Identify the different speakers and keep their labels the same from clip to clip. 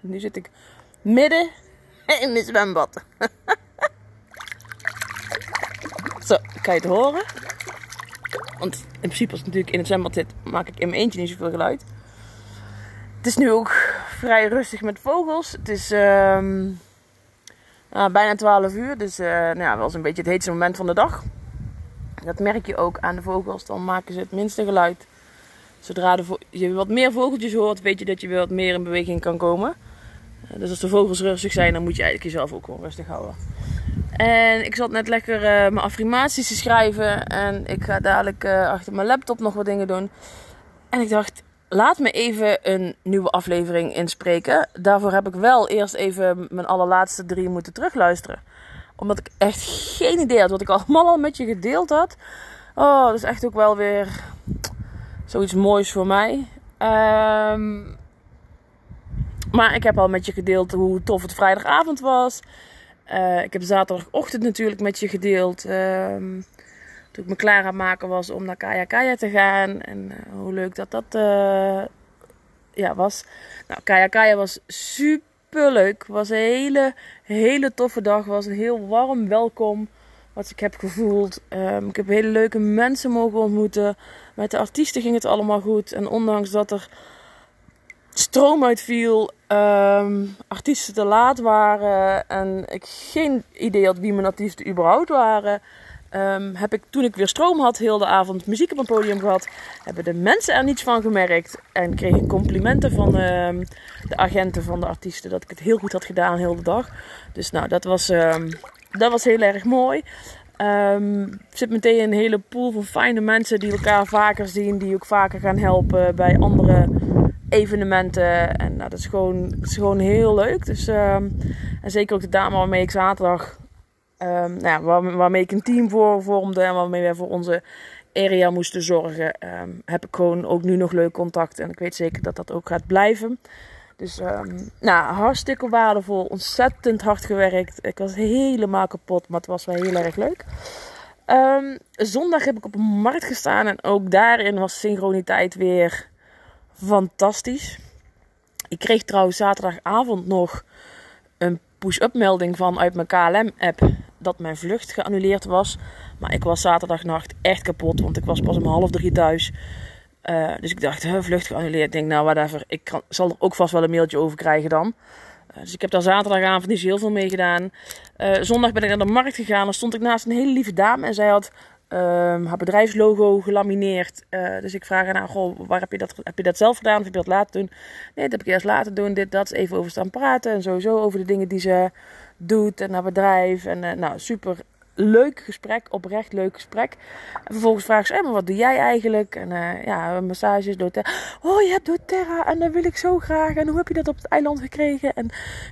Speaker 1: Nu zit ik midden in het zwembad. Zo, kan je het horen? Want in principe als ik natuurlijk in het zwembad zit, maak ik in mijn eentje niet zoveel geluid. Het is nu ook vrij rustig met vogels. Het is ehm, nou, bijna 12 uur, dus uh, nou ja, wel een beetje het heetste moment van de dag. Dat merk je ook aan de vogels, dan maken ze het minste geluid. Zodra je wat meer vogeltjes hoort, weet je dat je weer wat meer in beweging kan komen. Dus als de vogels rustig zijn, dan moet je eigenlijk jezelf ook gewoon rustig houden. En ik zat net lekker uh, mijn affirmaties te schrijven. En ik ga dadelijk uh, achter mijn laptop nog wat dingen doen. En ik dacht, laat me even een nieuwe aflevering inspreken. Daarvoor heb ik wel eerst even mijn allerlaatste drie moeten terugluisteren. Omdat ik echt geen idee had wat ik allemaal al met je gedeeld had. Oh, dat is echt ook wel weer zoiets moois voor mij. Um, maar ik heb al met je gedeeld hoe tof het vrijdagavond was. Uh, ik heb zaterdagochtend natuurlijk met je gedeeld. Uh, toen ik me klaar aan het maken was om naar Kaya te gaan. En uh, hoe leuk dat dat eh, ja, was. Nou, Kaya was super leuk. Was een hele, hele toffe dag. Was een heel warm welkom. Wat ik heb gevoeld. Um, ik heb hele leuke mensen mogen ontmoeten. Met de artiesten ging het allemaal goed. En ondanks dat er stroom uitviel, um, artiesten te laat waren en ik geen idee had wie mijn artiesten überhaupt waren, um, heb ik toen ik weer stroom had, heel de avond muziek op een podium gehad. Hebben de mensen er niets van gemerkt en kreeg ik complimenten van um, de agenten van de artiesten dat ik het heel goed had gedaan heel de dag. Dus nou, dat was, dat was heel erg mooi. Zit meteen een hele pool van fijne mensen die elkaar vaker zien, die ook vaker gaan helpen bij andere evenementen. En nou, dat, is gewoon, is gewoon heel leuk. Dus, ehm, en zeker ook de dame waarmee ik zaterdag, um, nou waarmee ik een team voor vormde en waarmee wij voor onze area moesten zorgen, um, heb ik gewoon ook nu nog leuk contact. En ik weet zeker dat dat ook gaat blijven. Dus nou, hartstikke waardevol, ontzettend hard gewerkt. Ik was helemaal kapot, maar het was wel heel erg leuk. zondag heb ik op een markt gestaan en ook daarin was synchroniteit weer fantastisch. Ik kreeg trouwens zaterdagavond nog een push-up melding van uit mijn KLM-app dat mijn vlucht geannuleerd was. Maar ik was zaterdagnacht echt kapot, want ik was pas om half drie thuis. Uh, dus ik dacht, vlucht geannuleerd. Ik denk, nou, whatever. Ik kan, zal er ook vast wel een mailtje over krijgen dan. Uh, dus ik heb daar zaterdagavond niet zo heel veel mee gedaan. Uh, zondag ben ik naar de markt gegaan. Dan stond ik naast een hele lieve dame. En zij had um, haar bedrijfslogo gelamineerd. Uh, dus ik vraag haar, nou, goh, waar heb je dat, heb je dat zelf gedaan of heb je dat laten doen? Nee, dat heb ik eerst laten doen. Dit, dat, even over staan praten en sowieso over de dingen die ze doet en haar bedrijf. En uh, nou, super leuk gesprek, oprecht leuk gesprek. En vervolgens vraagt ze, hey, wat doe jij eigenlijk? En uh, ja, massages, doTERRA. Oh, je hebt doTERRA en dat wil ik zo graag. En hoe heb je dat op het eiland gekregen? En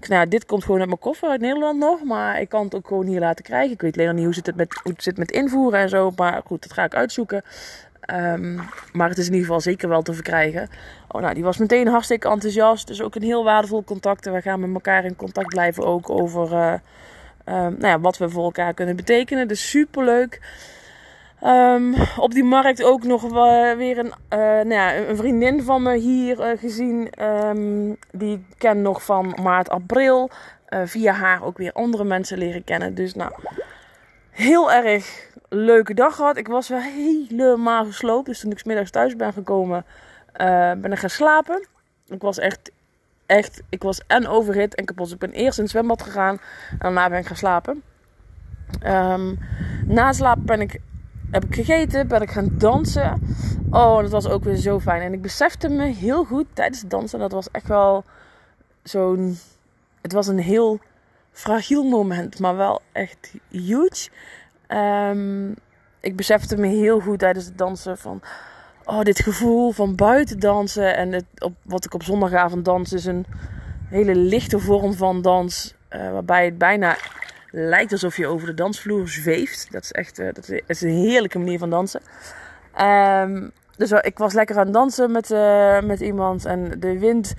Speaker 1: ik nou, dit komt gewoon uit mijn koffer uit Nederland nog. Maar ik kan het ook gewoon hier laten krijgen. Ik weet alleen niet hoe, zit het met, hoe zit met invoeren en zo. Maar goed, dat ga ik uitzoeken. Um, maar het is in ieder geval zeker wel te verkrijgen. Oh, nou, die was meteen hartstikke enthousiast. Dus ook een heel waardevol contact. En we gaan met elkaar in contact blijven ook over... Um, nou ja, wat we voor elkaar kunnen betekenen. Dus super leuk. Um, op die markt ook nog weer een, uh, nou ja, een vriendin van me hier uh, gezien. Um, die ik ken nog van maart, april. Via haar ook weer andere mensen leren kennen. Dus nou, heel erg leuke dag gehad. Ik was wel helemaal gesloopt. Dus toen ik middags thuis ben gekomen, ben ik gaan slapen. Ik was echt echt, ik was en overhit en kapot. Dus ik ben eerst in het zwembad gegaan en daarna ben ik gaan slapen. Ehm, na slaap ben ik, heb ik gegeten, ben ik gaan dansen. Oh, dat was ook weer zo fijn. En ik besefte me heel goed tijdens het dansen. Dat was echt wel zo'n. Het was een heel fragiel moment, maar wel echt huge. Ehm, ik besefte me heel goed tijdens het dansen van. Oh, dit gevoel van buiten dansen. En het, op, wat ik op zondagavond dans is een hele lichte vorm van dans. Uh, waarbij het bijna lijkt alsof je over de dansvloer zweeft. Dat is echt uh, dat is een heerlijke manier van dansen. Um, dus ik was lekker aan het dansen met, uh, met iemand. En de wind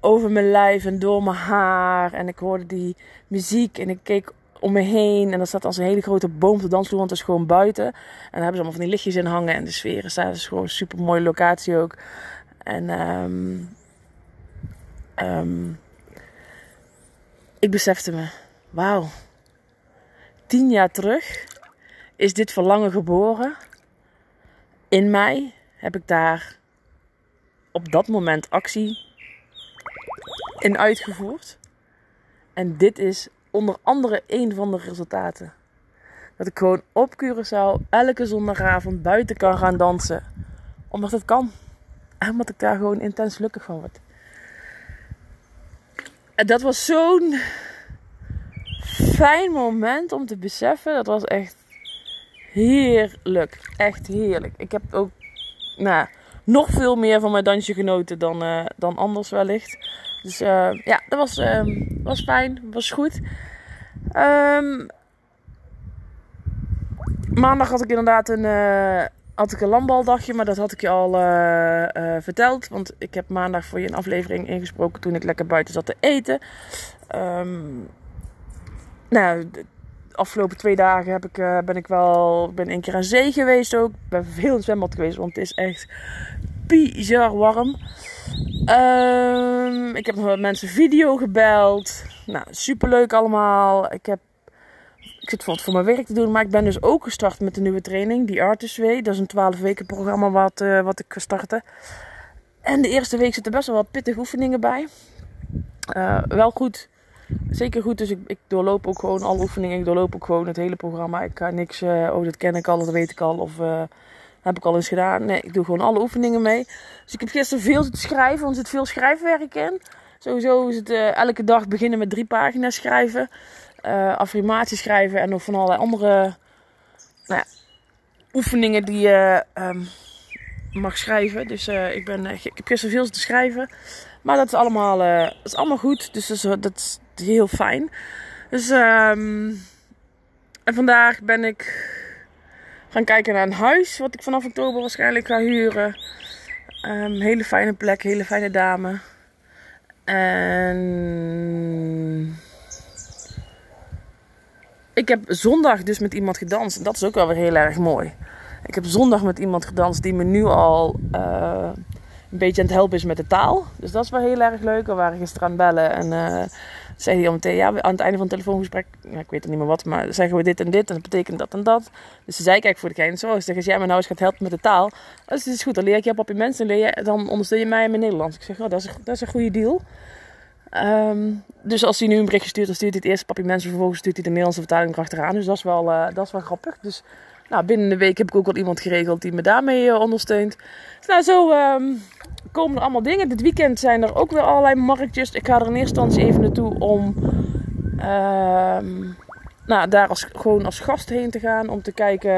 Speaker 1: over mijn lijf en door mijn haar. En ik hoorde die muziek en ik keek om me heen. En er staat als een hele grote boom op de dansvloer, want het is gewoon buiten. En daar hebben ze allemaal van die lichtjes in hangen. En de sfeer is daar. is gewoon een super mooie locatie ook. En um, um, ik besefte me, wauw. Tien jaar terug is dit verlangen geboren. In mij heb ik daar op dat moment actie in uitgevoerd. En dit is onder andere een van de resultaten. Dat ik gewoon op Curaçao elke zondagavond buiten kan gaan dansen. Omdat het kan. En omdat ik daar gewoon intens gelukkig van word. En dat was zo'n fijn moment om te beseffen. Dat was echt heerlijk. Echt heerlijk. Ik heb ook nou, nog veel meer van mijn dansje genoten dan, uh, dan anders wellicht. Dus uh, ja, dat was, uh, was fijn. Was goed. Um, maandag had ik inderdaad een, uh, had ik een landbaldagje. Maar dat had ik je al verteld. Want ik heb maandag voor je een aflevering ingesproken toen ik lekker buiten zat te eten. Um, nou, de afgelopen twee dagen heb ik, ben ik wel ben een keer aan zee geweest ook. Ik ben veel in het zwembad geweest, want het is echt bizar warm. Um, ik heb nog met mensen video gebeld. Nou, superleuk allemaal. Ik heb ik zit wat voor mijn werk te doen, maar ik ben dus ook gestart met de nieuwe training, die Artist Way. Dat is een 12 weken programma wat, uh, wat ik startte. En de eerste week zitten best wel wat pittige oefeningen bij. Uh, wel goed zeker goed. Dus ik, ik, doorloop ook gewoon alle oefeningen. Ik doorloop ook gewoon het hele programma. Ik ga niks, oh dat ken ik al, dat weet ik al. Of heb ik al eens gedaan. Nee, ik doe gewoon alle oefeningen mee. Dus ik heb gisteren veel te schrijven, want er zit veel schrijfwerk in. Sowieso is het uh, elke dag beginnen met drie pagina's schrijven. affirmaties schrijven en nog van allerlei andere nou ja, oefeningen die je um, mag schrijven. Dus ik, ben, ik heb gisteren veel te schrijven. Maar dat is allemaal, is allemaal goed. Dus dat is, dat is heel fijn. Dus um, en vandaag ben ik gaan kijken naar een huis. Wat ik vanaf oktober waarschijnlijk ga huren. Um, hele fijne plek, hele fijne dame. En ik heb zondag dus met iemand gedanst. En dat is ook wel weer heel erg mooi. Ik heb zondag met iemand gedanst die me nu al uh, een beetje aan het helpen is met de taal. Dus dat is wel heel erg leuk. We waren gisteren aan het bellen en uh, zei hij al meteen, ja, aan het einde van het telefoongesprek, ik weet er niet meer wat, maar zeggen we dit en dit en dat betekent dat en dat. Dus ze zei, kijk voor de gein, zo, ik zeg, als jij me nou eens gaat helpen met de taal, dus het is goed, dan leer ik je op je mensen, leer je, dan ondersteun je mij in mijn Nederlands. Ik zeg, oh, dat is, dat is een goede deal. Um, dus als hij nu een berichtje stuurt, dan stuurt hij het eerst papi mensen, vervolgens stuurt hij de Nederlandse vertaling erachteraan. Dus dat is wel, uh, dat is wel grappig. Dus nou, binnen de week heb ik ook wel iemand geregeld die me daarmee uh, ondersteunt. Dus nou, zo um, komen er allemaal dingen. Dit weekend zijn er ook weer allerlei marktjes. Ik ga er in eerste instantie even naartoe om uh, nou, daar als, gewoon als gast heen te gaan. Om te kijken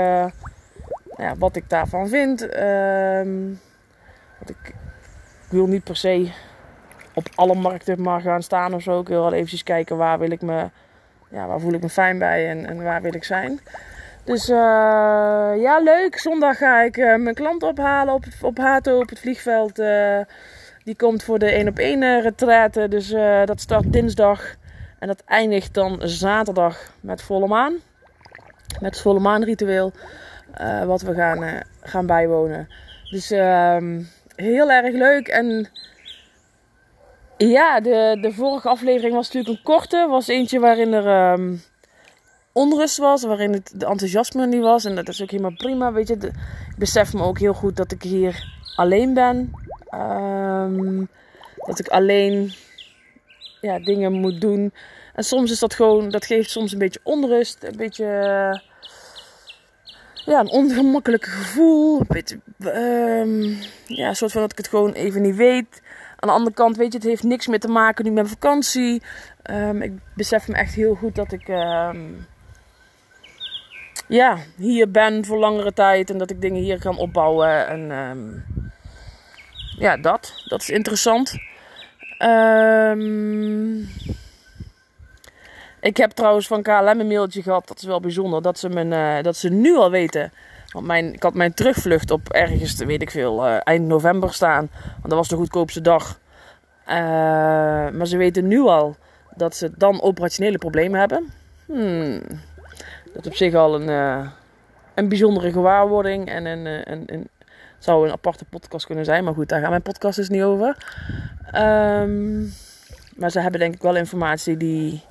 Speaker 1: ja, wat ik daarvan vind. Uh, ik, ik, wil niet per se op alle markten maar gaan staan of zo. Ik wil wel eventjes kijken waar wil ik me, ja, waar voel ik me fijn bij en, en waar wil ik zijn. Dus uh, ja, leuk. Zondag ga ik uh, mijn klant ophalen op, op Hato op het vliegveld. Uh, die komt voor de 1 op 1 retraite. Dus dat start dinsdag. En dat eindigt dan zaterdag met volle maan. Met het volle maanritueel. wat we gaan, gaan bijwonen. Dus ehm, heel erg leuk. En ja, de, de vorige aflevering was natuurlijk een korte. Was eentje waarin er... Um, onrust was, waarin het de enthousiasme niet was. En dat is ook helemaal prima, weet je. ik besef me ook heel goed dat ik hier alleen ben. Um, dat ik alleen ja, dingen moet doen. En soms is dat gewoon, dat geeft soms een beetje onrust, een beetje, eh, ja, een ongemakkelijk gevoel. Een beetje, ehm, ja, een soort van dat ik het gewoon even niet weet. Aan de andere kant, weet je, het heeft niks meer te maken nu met vakantie. Ehm, ik besef me echt heel goed dat ik, ehm, ja, hier ben voor langere tijd en dat ik dingen hier kan opbouwen. En ja, dat, dat is interessant. Ehm ik heb trouwens van KLM een mailtje gehad. Dat is wel bijzonder. Dat ze, mijn, uh, dat ze nu al weten. Want mijn, ik had mijn terugvlucht op ergens, weet ik veel, uh, eind november staan. Want dat was de goedkoopste dag. Uh, maar ze weten nu al dat ze dan operationele problemen hebben. Hmm. Dat op zich al een, een bijzondere gewaarwording. En een, een, een, zou een aparte podcast kunnen zijn. Maar goed, daar gaan mijn podcast dus niet over. Um, maar ze hebben denk ik wel informatie die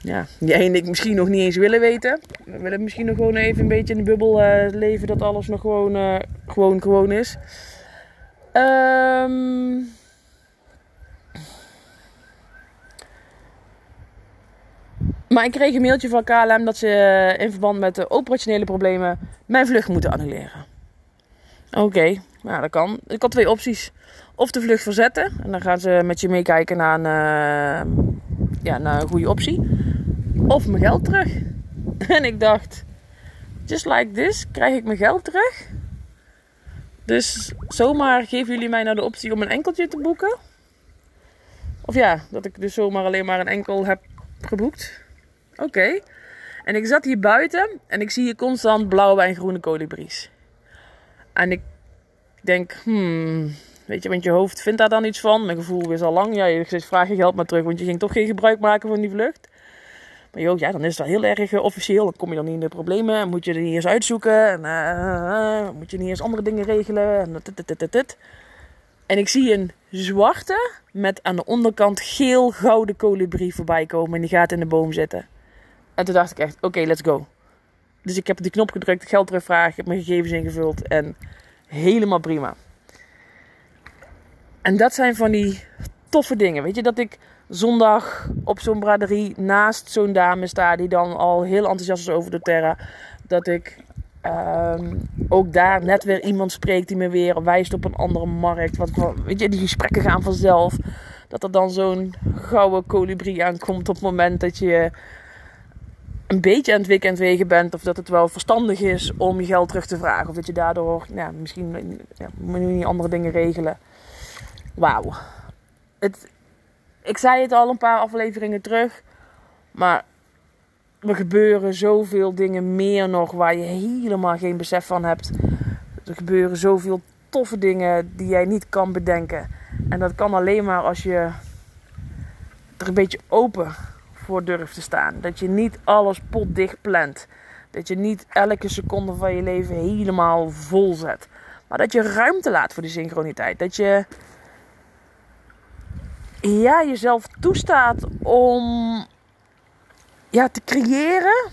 Speaker 1: ja, jij en ik misschien nog niet eens willen weten. We willen misschien nog gewoon even een beetje in de bubbel uh, leven dat alles nog gewoon, gewoon, gewoon is. Um... Maar ik kreeg een mailtje van KLM dat ze in verband met de operationele problemen mijn vlucht moeten annuleren. Oké, okay, nou dat kan. Ik had twee opties. Of de vlucht verzetten. En dan gaan ze met je meekijken naar een, uh, ja, naar een goede optie of mijn geld terug. En ik dacht, just like this, krijg ik mijn geld terug. Dus zomaar geven jullie mij nou de optie om een enkeltje te boeken. Of ja, dat ik dus zomaar alleen maar een enkel heb geboekt. Oké. En ik zat hier buiten en ik zie hier constant blauwe en groene kolibries. En ik denk, hmm, weet je, want je hoofd vindt daar dan iets van. Mijn gevoel is al lang, ja, je vraag je geld maar terug, want je ging toch geen gebruik maken van die vlucht. Maar joh, ja, dan is dat heel erg uh, officieel. Dan kom je dan niet in de problemen. Moet je er niet eens uitzoeken. En, uh, moet je niet eens andere dingen regelen. En, en ik zie een zwarte met aan de onderkant geel-gouden kolibrie voorbij komen. En die gaat in de boom zitten. En toen dacht ik echt, oké, let's go. Dus ik heb die knop gedrukt, geld terugvragen, heb mijn gegevens ingevuld. En helemaal prima. En dat zijn van die toffe dingen. Weet je, dat ik zondag op zo'n braderie naast zo'n dame sta die dan al heel enthousiast is over de Terra. Dat ik um, ook daar net weer iemand spreekt die me weer wijst op een andere markt. Wat, weet je, die gesprekken gaan vanzelf. Dat er dan zo'n gouden kolibrie aankomt op het moment dat je een beetje aan het weekend wegen bent. Of dat het wel verstandig is om je geld terug te vragen. Of dat je daardoor ja, misschien ja, moet je niet andere dingen regelen. Wauw. Ik zei het al een paar afleveringen terug. Maar er gebeuren zoveel dingen meer nog waar je helemaal geen besef van hebt. Er gebeuren zoveel toffe dingen die jij niet kan bedenken. En dat kan alleen maar als je er een beetje open voor durft te staan. Dat je niet alles potdicht plant. Dat je niet elke seconde van je leven helemaal vol zet. Maar dat je ruimte laat voor die synchroniteit. Dat je ja, jezelf toestaat om ja, te creëren.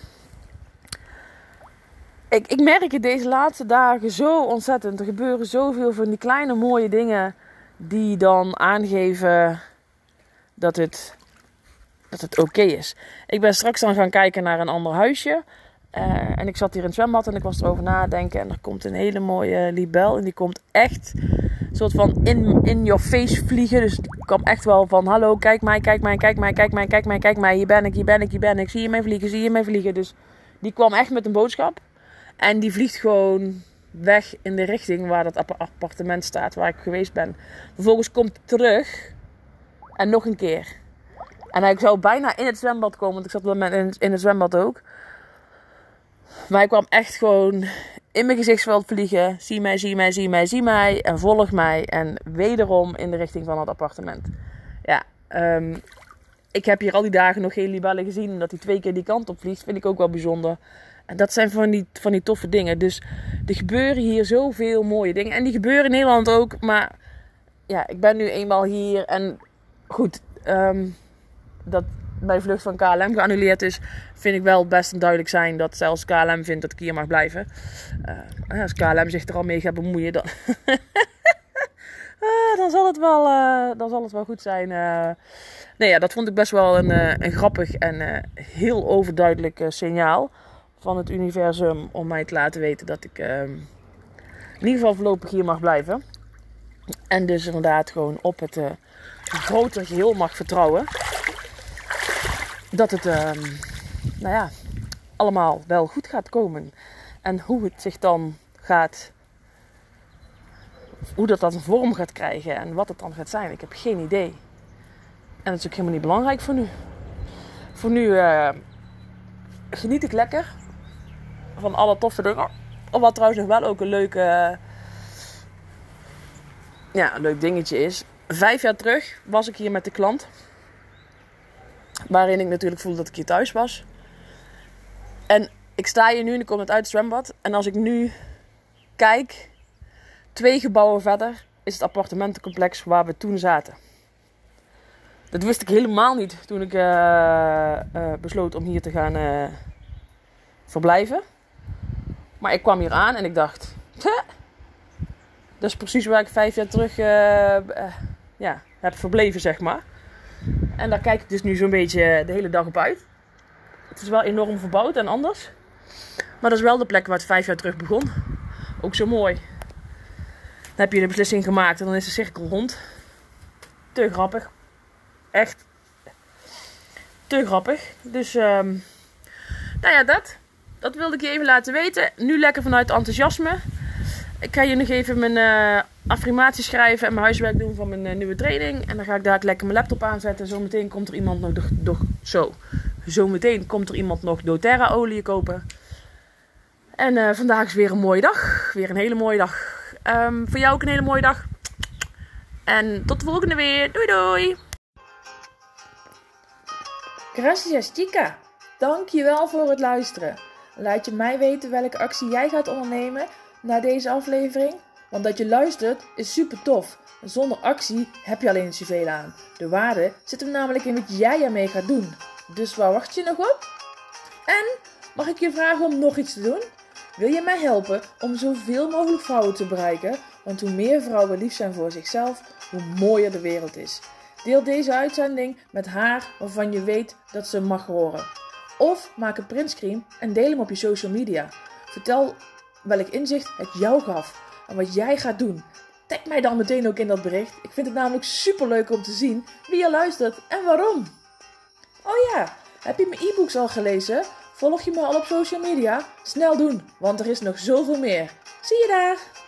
Speaker 1: Ik, ik merk het deze laatste dagen zo ontzettend. Er gebeuren zoveel van die kleine mooie dingen die dan aangeven dat het, dat het oké is. Ik ben straks dan gaan kijken naar een ander huisje. Uh, en ik zat hier in het zwembad en ik was erover nadenken. En er komt een hele mooie libel. En die komt echt soort van in, in your face vliegen. Dus die kwam echt wel van: Hallo, kijk mij, kijk mij, kijk mij, kijk mij, kijk mij, kijk mij. Hier ben ik, hier ben ik, hier ben ik. Zie je mij vliegen, zie je mij vliegen. Dus die kwam echt met een boodschap. En die vliegt gewoon weg in de richting waar dat appartement staat, waar ik geweest ben. Vervolgens komt terug. En nog een keer. En hij zou bijna in het zwembad komen, want ik zat wel in het zwembad ook. Maar hij kwam echt gewoon in mijn gezichtsveld vliegen. Zie mij, zie mij, zie mij, zie mij. En volg mij. En wederom in de richting van het appartement. Ja, um, ik heb hier al die dagen nog geen libellen gezien. Dat hij twee keer die kant op vliegt, vind ik ook wel bijzonder. En dat zijn van die, van die toffe dingen. Dus er gebeuren hier zoveel mooie dingen. En die gebeuren in Nederland ook. Maar ja, ik ben nu eenmaal hier. En goed, um, dat, mijn vlucht van KLM geannuleerd is, vind ik wel best duidelijk zijn dat zelfs KLM vindt dat ik hier mag blijven. Uh, als KLM zich er al mee gaat bemoeien, dan. dan zal het wel, eh, dan zal het wel goed zijn. Uh, nee, ja, dat vond ik best wel een, een grappig en heel overduidelijk signaal van het universum om mij te laten weten dat ik ehm, in ieder geval voorlopig hier mag blijven. En dus inderdaad gewoon op het grotere geheel mag vertrouwen. Dat het, ehm, nou ja, allemaal wel goed gaat komen. En hoe het zich dan gaat hoe dat dan vorm gaat krijgen en wat het dan gaat zijn, ik heb geen idee. En dat is ook helemaal niet belangrijk voor nu. Voor nu uh, geniet ik lekker van alle toffe dingen. Wat trouwens nog wel ook een leuke, ja, een leuk dingetje is. Vijf jaar terug was ik hier met de klant. Waarin ik natuurlijk voelde dat ik hier thuis was. En ik sta hier nu en ik kom net uit het zwembad. En als ik nu kijk Twee gebouwen verder is het appartementencomplex waar we toen zaten. Dat wist ik helemaal niet toen ik uh, besloot om hier te gaan uh, verblijven. Maar ik kwam hier aan en ik dacht: dat is precies waar ik vijf jaar terug ja, heb verbleven, zeg maar. En daar kijk ik dus nu zo'n beetje de hele dag op uit. Het is wel enorm verbouwd en anders. Maar dat is wel de plek waar het vijf jaar terug begon. Ook zo mooi heb je de beslissing gemaakt en dan is de cirkel rond. Te grappig. Echt. Te grappig. Dus, um, nou ja, dat. Dat wilde ik je even laten weten. Nu lekker vanuit enthousiasme. Ik ga je nog even mijn uh, affirmatie schrijven en mijn huiswerk doen van mijn uh, nieuwe training. En dan ga ik daar lekker mijn laptop aanzetten. Zometeen komt er iemand nog, zo. Zometeen komt er iemand nog doTERRA olie kopen. En uh, vandaag is weer een mooie dag. Weer een hele mooie dag. Um, voor jou ook een hele mooie dag. En tot de volgende weer. Doei doei.
Speaker 2: Gracias chica. Dankjewel voor het luisteren. Laat je mij weten welke actie jij gaat ondernemen na deze aflevering. Want dat je luistert is super tof. Zonder actie heb je alleen zoveel aan. De waarde zit hem namelijk in wat jij ermee gaat doen. Dus waar wacht je nog op? En mag ik je vragen om nog iets te doen? Wil je mij helpen om zoveel mogelijk vrouwen te bereiken? Want hoe meer vrouwen lief zijn voor zichzelf, hoe mooier de wereld is. Deel deze uitzending met haar waarvan je weet dat ze mag horen. Of maak een printscreen en deel hem op je social media. Vertel welk inzicht het jou gaf en wat jij gaat doen. Tag mij dan meteen ook in dat bericht. Ik vind het namelijk super leuk om te zien wie je luistert en waarom. Oh ja, heb je mijn e-books al gelezen? Volg je me al op social media? Snel doen, want er is nog zoveel meer. Zie je daar!